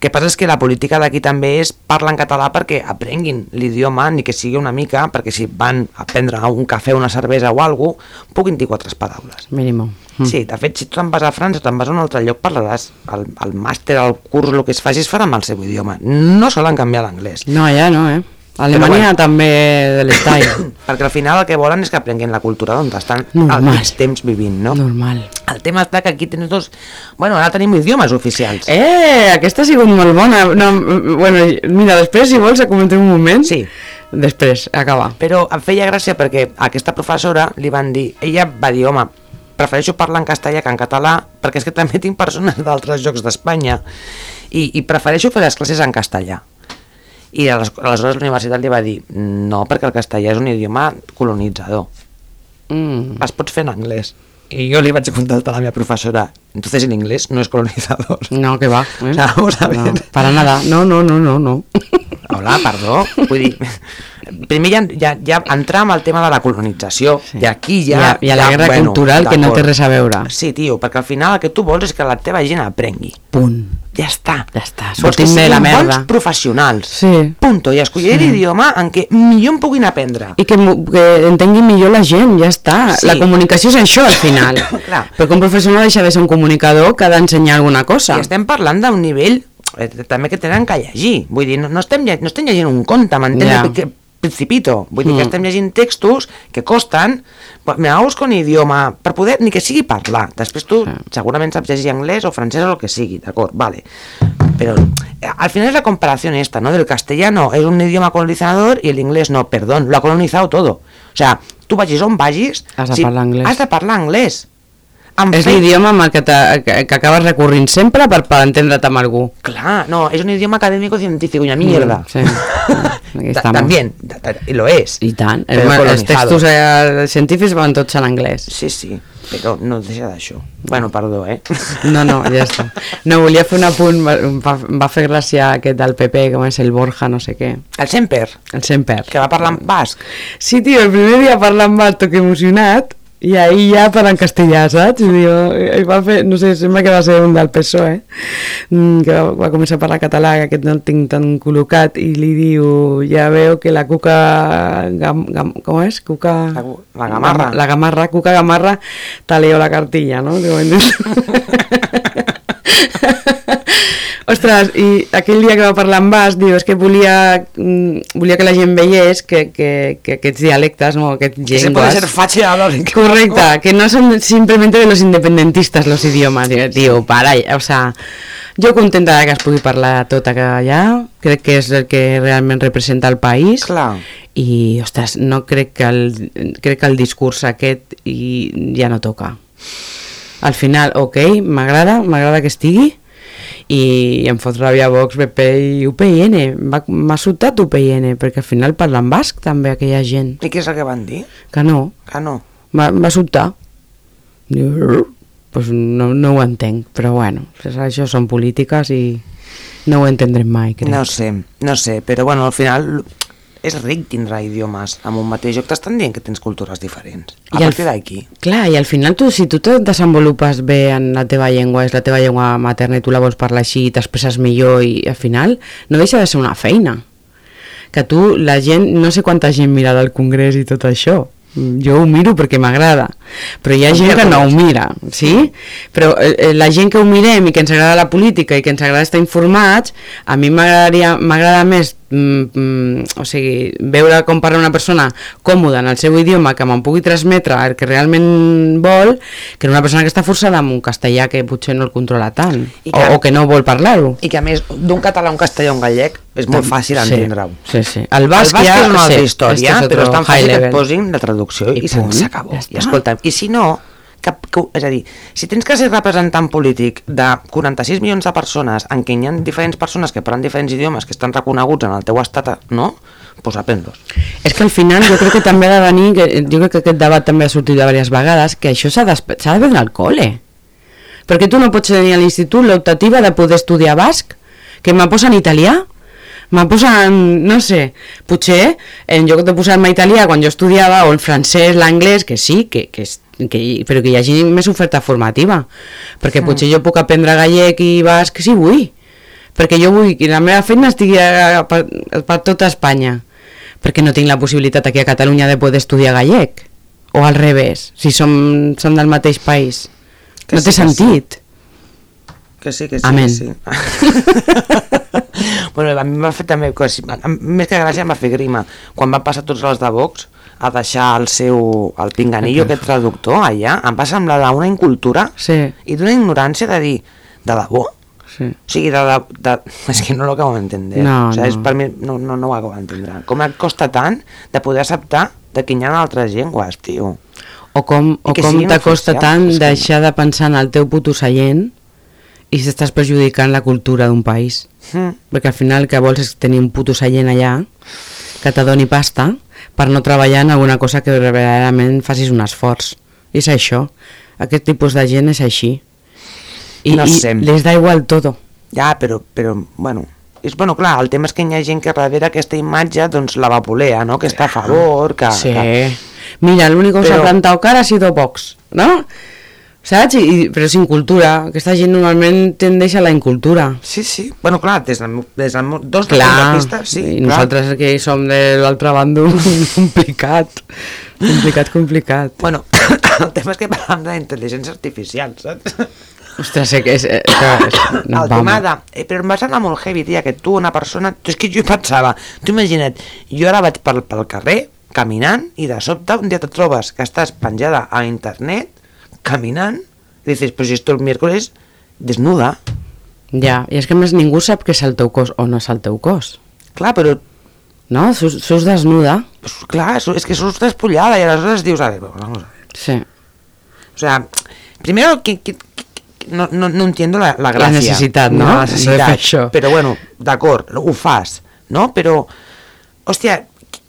Que passa és que la política d'aquí també és parlar en català perquè aprenguin l'idioma, ni que sigui una mica, perquè si van a prendre un cafè, una cervesa o alguna cosa, puguin dir quatre paraules. Mínimo. Mm. Sí, de fet, si tu te'n vas a França o te'n vas a un altre lloc, parlaràs. El, el màster, el curs, el que es faci es farà amb el seu idioma. No solen canviar l'anglès. No, ja no, eh? Alemanya bueno. també de l'estall. Perquè al final el que volen és que aprenguin la cultura d'on estan al Normal. mig temps vivint, no? Normal. El tema està que aquí tens dos... Bueno, ara tenim idiomes oficials. Eh, aquesta ha sigut molt bona. No, bueno, mira, després, si vols, comentem un moment. Sí. Després, acaba. Però em feia gràcia perquè a aquesta professora li van dir... Ella va dir, home, prefereixo parlar en castellà que en català perquè és que també tinc persones d'altres llocs d'Espanya i, i prefereixo fer les classes en castellà. I ales- aleshores la universitat li va dir no, perquè el castellà és un idioma colonitzador, Mm. es pots fer en anglès. I jo li vaig contestar a la meva professora entonces el inglés no es colonizador. No, que va. Eh? sea, vamos a no, ver. para nada. No, no, no, no, no. Hola, perdó. Vull dir, primer ja, ja, ja entrar amb el tema de la colonització. Sí. I aquí ja... I a- i a la ja, guerra cultural que no té res a veure. Sí, tio, perquè al final el que tu vols és que la teva gent aprengui. Punt. Ja està. Ja està, que sortim de la merda. bons professionals. Sí. Punto. I escollir l'idioma en què millor en puguin aprendre. I que, que entengui millor la gent, ja està. Sí. La comunicació és això, al final. Clar. Perquè un professional deixa de ser un comunicador que ha d'ensenyar alguna cosa. I estem parlant d'un nivell eh, també que tenen que llegir. Vull dir, no, no, estem, no estem llegint un conte, m'entens? Ja. Que Principito. Vull dir que Mm. estem llegint textos que costen, pues, me con idioma, per poder, ni que sigui parlar. Després tu Sí. segurament saps llegir anglès o francès o el que sigui, d'acord, vale. Pero eh, al final es la comparación esta, ¿no? Del castellano es un idioma colonizador y el inglés no, perdón, lo ha colonizado todo. O sea, tu vagis on vagis... Has de parlar anglès. Has de parlar anglès. Em És l'idioma amb el que, que, que acabes recorrint sempre per, per entendre't amb algú. Clar, no, es un idioma académico científico, una mierda. Mm, sí. Aquí Ta- estamos. También, ta- ta- y lo es. I tant. Però Els, textos eh, científics van tots en anglès. Sí, sí, però no deixa d'això. Bueno, perdó, eh? No, no, ja està. No, volia fer un apunt, va, va, fer gràcia aquest del PP, com és el Borja, no sé què. El Semper, El Semper. que va parlar en basc. Sí, tio, el primer dia parlant mal, toc emocionat, i ahir ja parlant castellà, saps? I, diu, i va fer, no sé, sembla que va ser un del PSOE, mm, que va, va començar a parlar català, que aquest no el tinc tan col·locat, i li diu, ja veu que la cuca, gam, gam, com és? Cuca... La la gamarra. La gamarra, cuca gamarra, te leo la cartilla, no? Diu, Ostres, i aquell dia que va parlar en basc, diu, és que volia, mm, volia que la gent veiés que, que, que aquests dialectes, no, aquests Que se puede llengües... ser fache hablar Correcte, que no son simplemente de los independentistas los idiomas, Diu, tio, para, o sea, jo contenta que es pugui parlar tot allà, crec que és el que realment representa el país, Clar. i, ostres, no crec que el, crec que el discurs aquest i ja no toca. Al final, ok, m'agrada, m'agrada que estigui, i em fot ràbia Vox, PP i UPN. M'ha sobtat UPN, perquè al final parlen basc també aquella gent. I què és el que van dir? Que no, Que no. va, va sobtar. Pues no, no ho entenc, però bueno, això són polítiques i no ho entendrem mai, crec. No sé, no sé, però bueno, al final és ric tindrà idiomes amb un mateix joc. T'estan dient que tens cultures diferents. A I partir d'aquí. Clar, i al final tu, si tu te desenvolupes bé en la teva llengua, és la teva llengua materna i tu la vols parlar així, i t'expresses millor i al final no deixa de ser una feina. Que tu, la gent, no sé quanta gent mira del Congrés i tot això. jo ho miro perquè m'agrada, però hi ha gent que no ho mira, sí? Però eh, eh, la gent que ho mirem i que ens agrada la política i que ens agrada estar informats, a mi m'agradaria m'agrada més mm, mm, o sigui, veure com parla una persona còmoda en el seu idioma que me'n pugui transmetre el que realment vol que una persona que està forçada amb un castellà que potser no el controla tant que- o, o que no vol parlar-ho. I que a més, d'un català a un castellà a un gallec, és molt fàcil Sí, entendre-ho. Sí, sí. El El basc, basc ja, és una altra sí, història, però és tan fàcil que et posin la traducció i, I s'acabó. ja I està. escolta'm, i si no, cap, és a dir, si tens que ser representant polític de 46 milions de persones en què hi ha diferents persones que parlen diferents idiomes que estan reconeguts en el teu estat, no? Doncs pues aprèn-los. És que al final jo crec que també ha de venir, que, jo crec que aquest debat també ha sortit de diverses vegades, que això s'ha s'ha de veure al col·le. Perquè tu no pots tenir a l'institut l'optativa de poder estudiar basc, que me posen italià, me posen, no sé, potser en lloc de posar-me italià quan jo estudiava, o el francès, l'anglès, que sí, que, que, és- que, però que hi hagi més oferta formativa, perquè potser jo puc aprendre gallec i basc si vull, perquè jo vull que la meva feina estigui a, per, per tota Espanya perquè no tinc la possibilitat aquí a Catalunya de poder estudiar gallec o al revés, si som, som del mateix país Que no sí, té que sí. sentit Que sí, que sí. Amén. Que sí. bueno, a mi m'ha fet també, sí, més que gràcia em va fer grima, quan van passar tots els de Vox a deixar el seu, el pinganillo, aquest traductor allà, em va semblar d'una incultura sí, i d'una ignorància de dir, de debò? sí. O sigui, de, de, de, és que no lo acabo d'entendre. No, o sigui, és, no. per mi no, no, no ho acabo d'entendre. Com et costa tant de poder acceptar de que hi ha altres llengües, tio. o com, o com t'acosta tant que- deixar de pensar en el teu puto seient i si estàs perjudicant la cultura d'un país Mm. perquè al final el que vols és tenir un puto seient allà que te doni pasta per no treballar en alguna cosa que verdaderament facis un esforç i és això, aquest tipus de gent és així i, No i sempre. les da igual todo Ja, però, però, bueno, és, bueno, clar, el tema és que hi ha gent que darrere aquesta imatge doncs la vapulea, no?, que està a favor, que... Sí. que... Mira, el único que Pero- plantado cara ha sido Vox, ¿no? Saps? I, però sin cultura. Aquesta gent normalment tendeix a la incultura. Sí, sí. Bueno, clar, des del, des del dos Clar, punts de vista, sí, i clar. nosaltres que som de l'altre bando, complicat. Complicat, complicat. Bueno, el tema és que parlem d'intel·ligència artificial, saps? Ostres, sé que és... Eh, és el tema de... Eh, però em va semblar molt heavy, tia, que tu, una persona... És que jo pensava, tu imagina't, jo ara vaig pel, pel carrer, caminant, i de sobte un dia te trobes que estàs penjada a internet, caminant, dices, però si esto el miércoles, desnuda. Ja, i és que més ningú sap què és el teu cos o no és el teu cos. Clar, però No? Sus, sus desnuda. pues, clar, és que sos despullada i aleshores dius, a ver, vamos a ver. Sí. O sea, primero que, que- que- no, no, no entiendo la, la gràcia. necessitat, no? La De necessitat. fer això. Però bueno, d'acord, ho fas, no? Però, hòstia,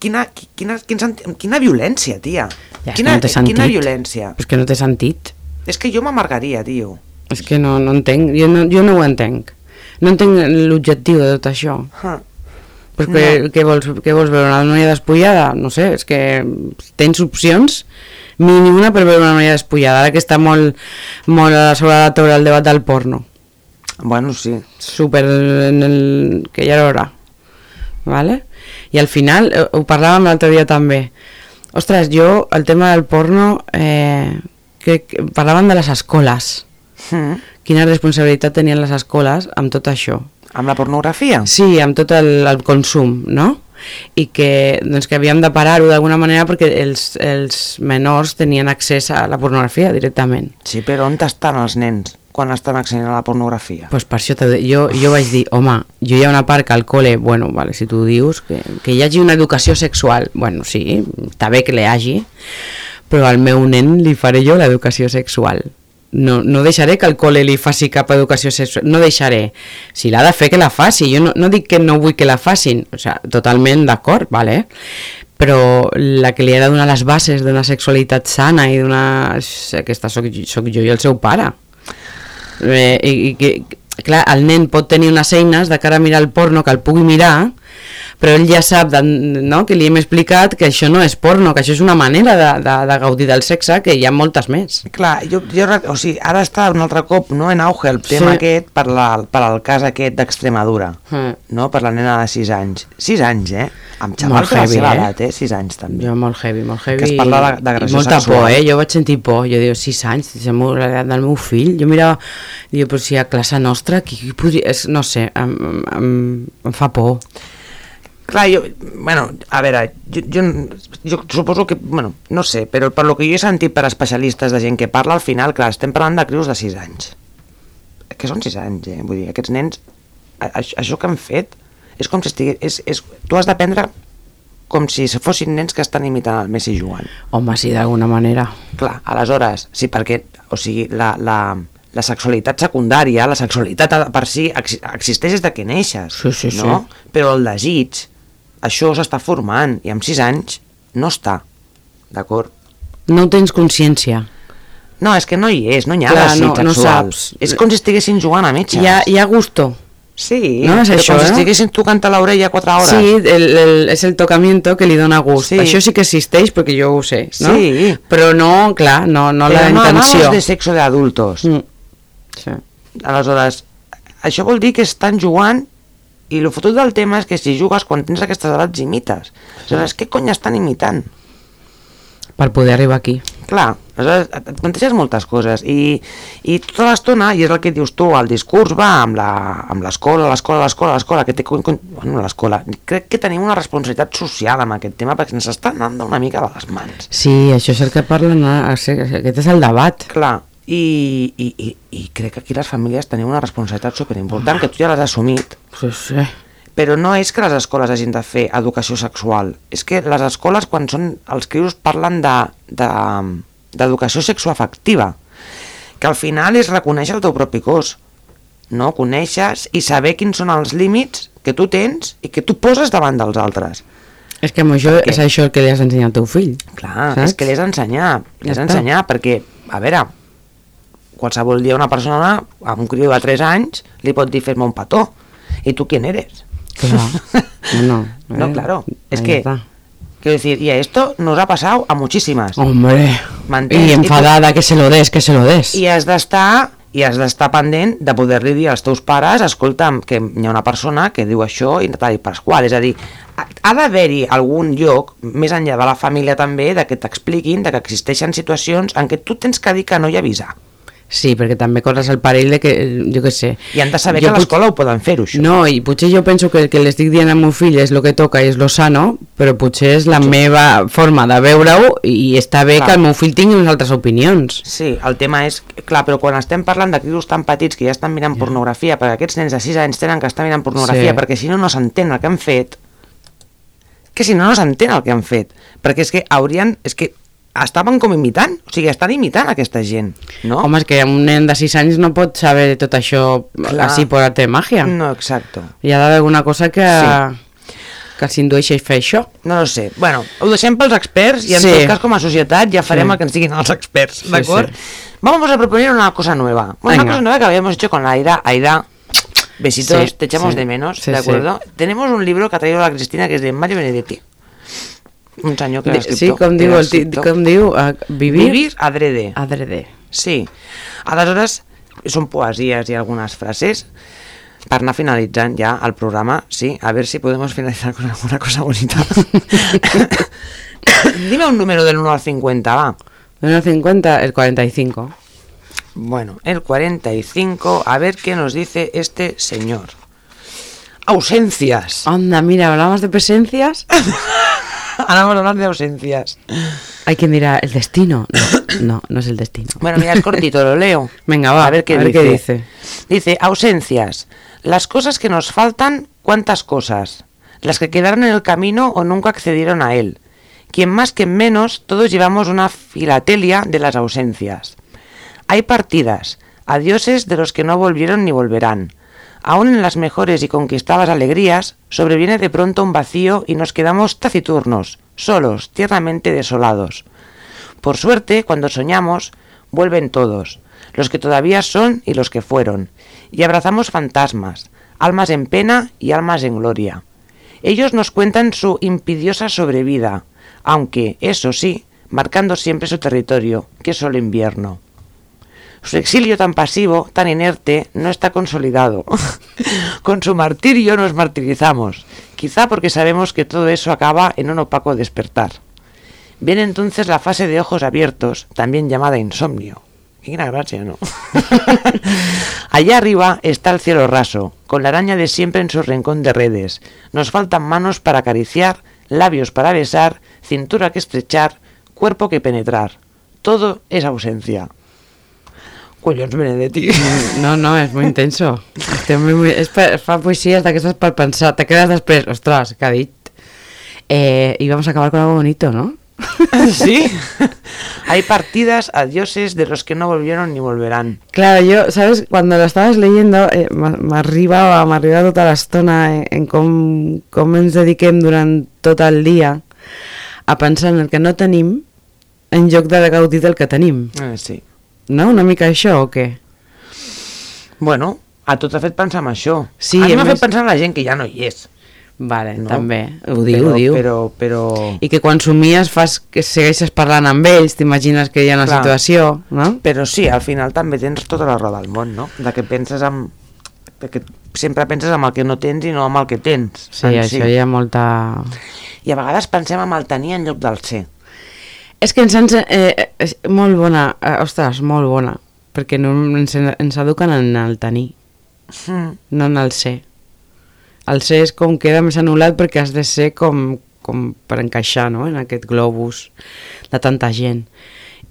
quina, quina, quina, quina violència, tia. Ja, quina, no té sentit. quina violència. És que no té sentit. És que jo m'amargaria, tio. És que no, no entenc, jo no, jo no ho entenc. No entenc l'objectiu de tot això. Huh. Perquè No. què, vols, què vols veure, una noia despullada? No sé, és que tens opcions mínim una per veure una noia despullada, ara que està molt, molt a sobre la taula el debat del porno. Bueno, sí. Super en el... que ja era hora. Vale? I al final, eh, ho parlàvem l'altre dia també, ostres, jo, el tema del porno, eh, que, que parlàvem de les escoles. Mm. Quina responsabilitat tenien les escoles amb tot això. Amb la pornografia? Sí, amb tot el, el consum, no? I que, doncs, que havíem de parar-ho d'alguna manera perquè els, els menors tenien accés a la pornografia directament. Sí, però on estan els nens quan estan accedint a la pornografia? pues per això jo, jo vaig dir, home, jo hi ha una part que al col·le, bueno, vale, si tu dius que, que hi hagi una educació sexual, bueno, sí, està bé que l'hi hagi, però al meu nen li faré jo l'educació sexual. No, no deixaré que el col·le li faci cap educació sexual, no deixaré. Si l'ha de fer, que la faci. Jo no, no dic que no vull que la facin, o sea, totalment d'acord, vale? però la que li ha de donar les bases d'una sexualitat sana i d'una... Aquesta soc, soc jo i el seu pare. Eh, i, i que, clar, el nen pot tenir unes eines de cara a mirar el porno que el pugui mirar, però ell ja sap de, no? que li hem explicat que això no és porno, que això és una manera de, de, de gaudir del sexe, que hi ha moltes més. Clar, jo, jo, o sigui, ara està un altre cop no, en auge el tema Sí. aquest per, la, per al cas aquest d'Extremadura, Mm. no? per la nena de 6 anys. 6 anys, eh? Amb Molt xavals de la seva eh? edat, eh? 6 anys també. Jo molt heavy, molt heavy. Que es parla d'agressió i molta sexual. por, eh? Jo vaig sentir por. Jo diu, 6 anys, és l'edat del meu fill. Jo mirava, diu, però si a classe nostra, qui, qui podria... És, no sé, em, em, em fa por. Clar, jo, bueno, a veure, jo, jo, jo suposo que, bueno, no sé, però per lo que jo he sentit per especialistes de gent que parla, al final, clar, estem parlant de crios de 6 anys. Que són 6 anys, eh? Vull dir, aquests nens, a- això, això que han fet, és com si estigués... És, és, tu has d'aprendre com si fossin nens que estan imitant el Messi jugant. Home, sí, d'alguna manera. Clar, aleshores, sí, perquè, o sigui, la, la, la sexualitat secundària, la sexualitat per si exi- existeix des de que neixes, Sí, sí, sí. no? Però el desig, això s'està formant, i amb 6 anys no està, d'acord? No tens consciència. No, és que no hi és, no hi ha Clar, no- no saps. És com si estiguessin jugant a metges. Hi ha, hi ha gusto. Sí, No és però això, com si eh? estiguessin tocant a l'orella 4 hores. Sí, el, el, és el tocamiento que li dona gust. Sí. Això sí que existeix perquè jo ho sé, no? Sí. Però no, clar, no, no però la no intenció. hablamos de sexo de adultos. Mm. Sí. Aleshores, això vol dir que estan jugant i el fotut del tema és que si jugues quan tens aquestes edats imites. Aleshores, què cony estan imitant? Per poder arribar aquí. Clar, aleshores et et planteges moltes coses i, i tota l'estona, i és el que dius tu, el discurs va amb la- amb l'escola, l'escola, l'escola, l'escola, que té, bueno, l'escola. Crec que tenim una responsabilitat social amb aquest tema perquè ens està anant una mica de les mans. Sí, això és el que parlen, eh? aquest és el debat. Clar, i, i, i, i crec que aquí les famílies tenim una responsabilitat superimportant que tu ja l'has assumit Sí, sí. Però no és que les escoles hagin de fer educació sexual, és que les escoles quan són els crios parlen de- de- d'educació de, sexoafectiva, que al final és reconèixer el teu propi cos, no? Coneixes i saber quins són els límits que tu tens i que tu poses davant dels altres. És que amb això Per què? és això el que li has d'ensenyar al teu fill. Clar, Saps? és que l'has d'ensenyar, Ja l'has està. d'ensenyar perquè, a veure, qualsevol dia una persona, a un criu de 3 anys, li pot dir fes-me un petó. I tu quién eres? Clar. No, no. No, eh, claro, es ahí que, está. quiero decir, y a esto nos ha pasado a muchísimas. Hombre, M'entens? i I enfadada, que se lo des, que se lo des. I has d'estar i has d'estar pendent de poder-li dir als teus pares escolta'm, que hi ha una persona que diu això i tal i pasqual, és a dir ha ha d'haver-hi algun lloc més enllà de la família també, de que t'expliquin de que existeixen situacions en què tu tens que dir que no i avisar Sí, perquè també corres el perill de que, jo què sé... i han de saber Jo que a l'escola ho poden fer-ho això No, i potser jo penso que el que l'estic dient al meu fill és el que toca i és lo sano, però potser és la meva forma de veure-ho i està bé Clar. que el meu fill tingui unes altres opinions. Sí, el tema és, clar, però quan estem parlant de crios tan petits que ja estan mirant pornografia, perquè aquests nens de 6 anys tenen que estar mirant pornografia, Sí. perquè si no, no s'entén el que han fet, que si no, no s'entén el que han fet, perquè és que haurien, és que estaven com imitant, o sigui, estan imitant aquesta gent, no? Home, és que un nen de 6 anys no pot saber tot això Clar. així per arte de màgia. No, exacto. Hi ha d'haver alguna cosa que, Sí. que els indueixi a fer això. No lo sé. Bueno, ho deixem pels experts i en Sí. tot cas com a societat ja farem Sí. el que ens diguin els experts, Sí, ¿d'acord? sí. Vamos a proponer una cosa nueva. Una Venga. cosa nueva que habíamos hecho con Aida. Aida, besitos, Sí, te echamos sí. de menos, Sí, ¿de sí. acuerdo? Tenemos un libro que ha traído la Cristina que es de Mario Benedetti. Un senyor que escrit. Sí, com diu, el com diu uh, vivir, Vivir adrede. adrede. Sí. Aleshores, són poesies i algunes frases per anar finalitzant ja el programa, sí, a ver si podemos finalizar con alguna cosa bonita. Dime un número del 1 al 50, va. De 1 al 50, el 45. Bueno, el 45, a ver qué nos dice este señor. Ausencias. Anda, mira, hablamos de presencias. Ahora vamos a hablar de ausencias. Hay quien dirá, ¿el destino? No, no, no es el destino. Bueno, mira, es cortito, lo leo. Venga, va, a ver qué, a ver dice. qué dice. Dice, ausencias. Las cosas que nos faltan, ¿cuántas cosas? Las que quedaron en el camino o nunca accedieron a él. Quien más, quien menos, todos llevamos una filatelia de las ausencias. Hay partidas, adioses de los que no volvieron ni volverán. Aún en las mejores y conquistadas alegrías, sobreviene de pronto un vacío y nos quedamos taciturnos, solos, tiernamente desolados. Por suerte, cuando soñamos, vuelven todos, los que todavía son y los que fueron, y abrazamos fantasmas, almas en pena y almas en gloria. Ellos nos cuentan su impidiosa sobrevida, aunque, eso sí, marcando siempre su territorio, que es solo invierno. Su exilio tan pasivo, tan inerte, no está consolidado. Con su martirio nos martirizamos, quizá porque sabemos que todo eso acaba en un opaco despertar. Viene entonces la fase de ojos abiertos, también llamada insomnio. Qué ¿no? Allá arriba está el cielo raso, con la araña de siempre en su rincón de redes. Nos faltan manos para acariciar, labios para besar, cintura que estrechar, cuerpo que penetrar. Todo es ausencia. Collons, Benedetti. No, no, és molt intenso. Estem muy, és per, fa poesies d'aquestes per pensar. Te quedes després, ostres, què ha dit? Eh, y vamos a acabar con algo bonito, ¿no? ¿Sí? Hay partidas a dioses de los que no volvieron ni volverán. Claro, yo, ¿sabes? Cuando lo estabas leyendo, eh, m'arribava m'arribava tota l'estona en, en com, com ens dediquem durant tot el dia a pensar en el que no tenim en lloc de gaudir del que tenim. Eh, sí. No? Una mica això o què? Bueno, a tu t'ha fet pensar en això. Sí, a mi m'ha més- fet pensar en la gent que ja no hi és. Vale, No? també. Ho diu, però, ho diu. Però, però... I que quan somies fas que segueixes parlant amb ells, t'imagines que hi ha una Clar. situació, no? Però sí, al final també tens tota la roda del món, no? De que penses amb... De que sempre penses amb el que no tens i no amb el que tens. Sí, això hi ha molta... I a vegades pensem amb el tenir en lloc del ser. És que ens, ens eh, és molt bona, eh, ostres, molt bona, perquè no, ens, ens eduquen en el tenir, Mm. no en el ser. El ser és com queda més anul·lat perquè has de ser com, com per encaixar no? en aquest globus de tanta gent.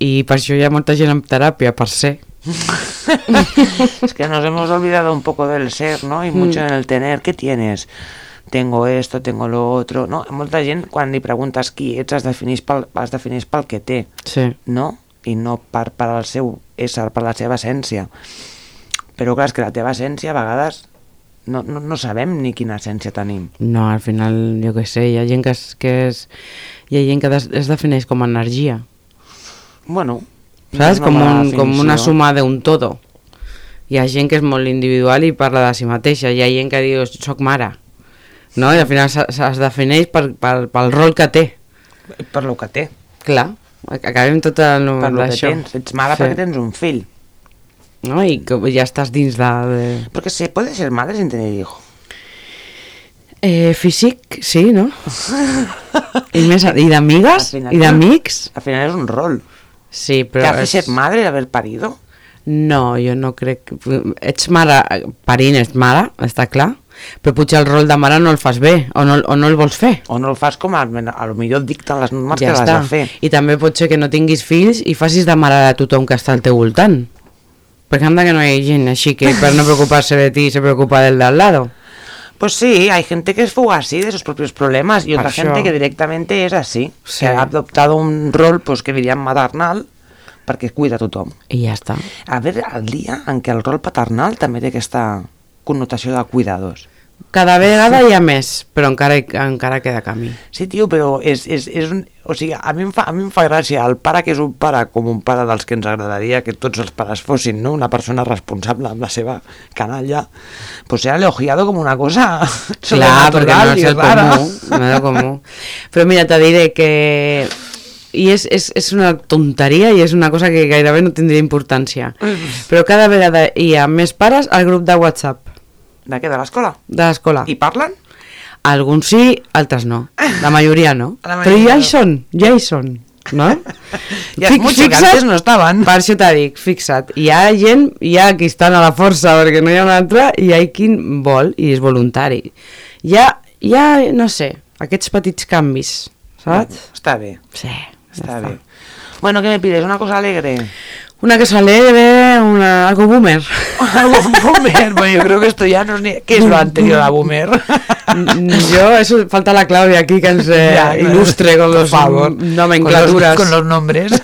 I per això hi ha molta gent en teràpia, per ser. Es que nos hemos olvidado un poco del ser, ¿no? Y mucho en el tener. ¿Qué tienes? Tengo esto, tengo lo otro, no? Molta gent, quan li preguntes qui ets, es defineix pel, es defineix pel que té, Sí. no? I no per, per al seu ésser, per la seva essència. Però clar, és que la teva essència a vegades no, no, no sabem ni quina essència tenim. No, al final, jo què sé, hi ha gent que, és, que és, hi ha gent que des, es defineix com a energia, Bueno, saps? no Com, un, com una suma d'un todo. Hi ha gent que és molt individual i parla de si mateixa, hi ha gent que diu, soc mare, no? I al final es defineix per, per, pel rol que té. Per lo que té, Clar, acabem tot el, per lo que tens. Ets mare Sí. perquè tens un fill. No? I que ja estàs dins de... de... Porque se puede ser madre sin tener hijo. Eh, físic, sí, no? I, més, i d'amigues? I d'amics? Al final es un rol. Sí, ¿Te però... hace és- ser madre haber parido? No, jo no crec... Ets mare, parint ets mare, està clar, però potser el rol de mare no el fas bé, o no, o no el vols fer. O no el fas com a, a lo millor et dicten les normes ja que l'has està. de fer. I també pot ser que no tinguis fills i facis de mare de tothom que està al teu voltant. Perquè anda que no hi ha gent així que per no preocuparse de ti se preocupa del de al lado. Pues sí, hay gente que es fuga así de sus propios problemas y otra això. gente que directamente es así, Sí. que ha adoptado un rol pues que dirían maternal perquè cuida a tothom. I ja està. A veure, el dia en què el rol paternal també té aquesta connotació de cuidados. Cada vegada hi ha més, però encara, encara queda camí. Sí, tio, però és, és, és un... O sigui, a mi, em fa, a mi em fa gràcia el pare que és un pare com un pare dels que ens agradaria que tots els pares fossin, no? Una persona responsable amb la seva canalla. Pues se ha elogiado como una cosa Clar, perquè no és el comú, no és el comú. Però mira, te diré que... I és, és, és una tonteria i és una cosa que gairebé no tindria importància. Però cada vegada hi ha més pares al grup de WhatsApp De què? De l'escola? de l'escola. I parlen? Alguns sí, altres no. La majoria no. La Però majoria ja hi no. són, ja hi són. No? Ja és mucho, que antes no estaven. Per això t'ha dic, fixa't. Hi ha gent, hi ha qui estan a la força perquè no hi ha un altre, i hi ha qui vol i és voluntari. Hi ha, hi ha no sé, aquests petits canvis, saps? Està bé, Sí, està bé. Bueno, ¿qué me pides? ¿Una cosa alegre? Una que s'alegre, una, algo boomer. Algo boomer. Bueno, yo creo que esto ya no es ni... ¿Qué es lo anterior a boomer? Yo, eso, falta la Claudia aquí que ens eh, Ya, ilustre con los favor. nomenclaturas. Con los, con los nombres.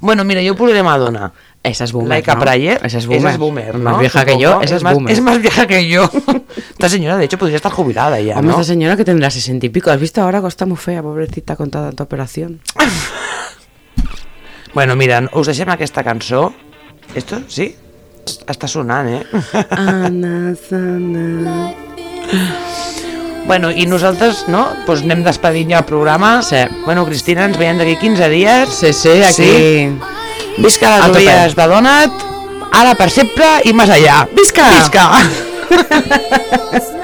bueno, mira, yo puse de Madonna. Esa es boomer, Laika ¿no? Prayer. Esa es boomer. Esa es boomer. Más vieja que yo, esa es, más, boomer. Es más vieja que yo. Esta señora, de hecho, podría estar jubilada ya, ¿no? esta señora que tendrá sesenta y pico. ¿Has visto ahora que está muy fea, pobrecita, con tanta operación? Bueno, mira, us deixem aquesta cançó. Esto, sí? Està sonant, eh? Ana, Sana. Bueno, i nosaltres, no? Pues anem despedint ja el programa. Sí. Bueno, Cristina, ens veiem d'aquí 15 dies. Sí, sí, aquí... Visca A les ovelles de Donat, ara per sempre i més allà. Visca! Visca!